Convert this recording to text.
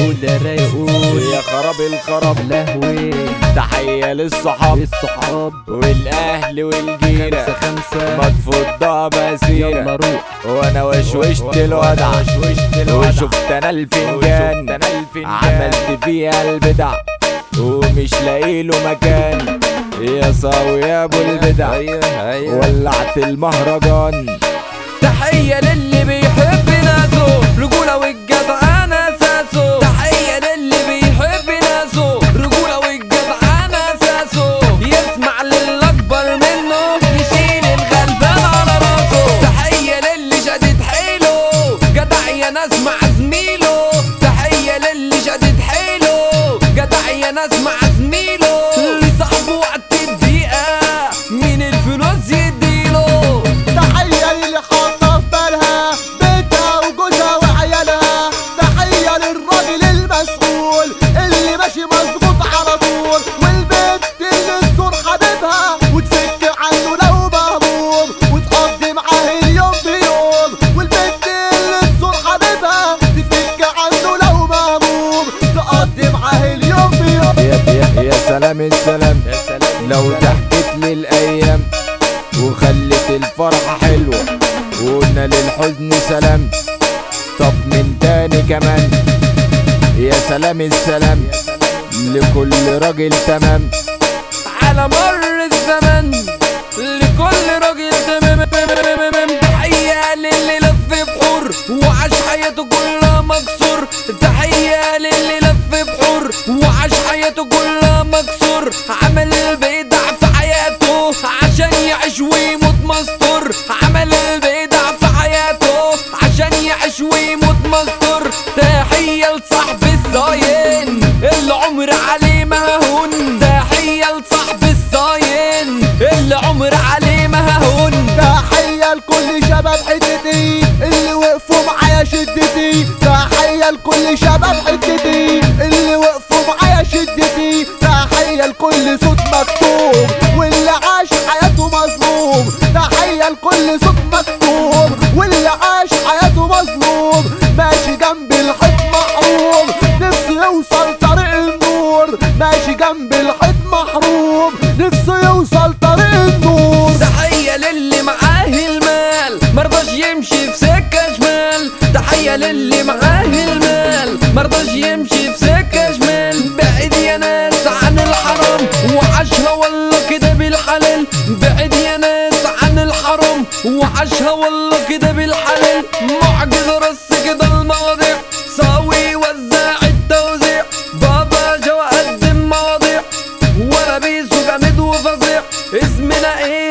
قول يا رايق قول يا خراب الخراب. لهوي. تحية للصحاب. الصحاب والأهل والجيرة. خمسة خمسة. ما تفضها يلا روح. وأنا وشوشت الودع وشفت أنا الفنجان. عملت فيها البدع. ومش لاقي له مكان. يا صاوي يا أبو البدع. ولعت المهرجان. تحية يا سلام. السلام لو ضحكت لي الأيام وخلت الفرحة حلوة وقلنا للحزن سلام. طب من تاني كمان؟ يا سلام السلام لكل راجل تمام. على مر الزمن لكل راجل تمام. تحية للي لف بحور وعاش حياته كلها مكسور. تحية للي لف بحور وعاش حياته كلها مكسور. عمل البدع في حياته عشان يعيش ويموت مستور. عمل البدع في حياته عشان يعيش ويموت مستور. تحية لصاحب الصاين اللي عمر عليه مهون تحية لصاحب الصاين اللي عمر عليه مهون تحية لكل شباب حتتي اللي وقفوا معايا شدتي. تحية لكل شباب حتتي. لكل صوت مكتوب واللي عاش حياته مظلوم. ماشي جنب الحيط محروم نفسه يوصل طريق النور. ماشي جنب الحيط محروم نفسه يوصل طريق النور. تحية للي معاه المال مرضاش يمشي في سكة شمال تحية للي معاه المال مرضاش يمشي في سكة شمال بعيد يا ناس عن الحرام وعاشها والله كده بالحلال. بعيد يا ناس عن الحرام وعاشها والله كده بالحلال معجزة رص كده المواضيع ساوي وزاع التوزيع. بابا جو قدم مواضيع ولا بيسو جامد وفظيع اسمنا إيه؟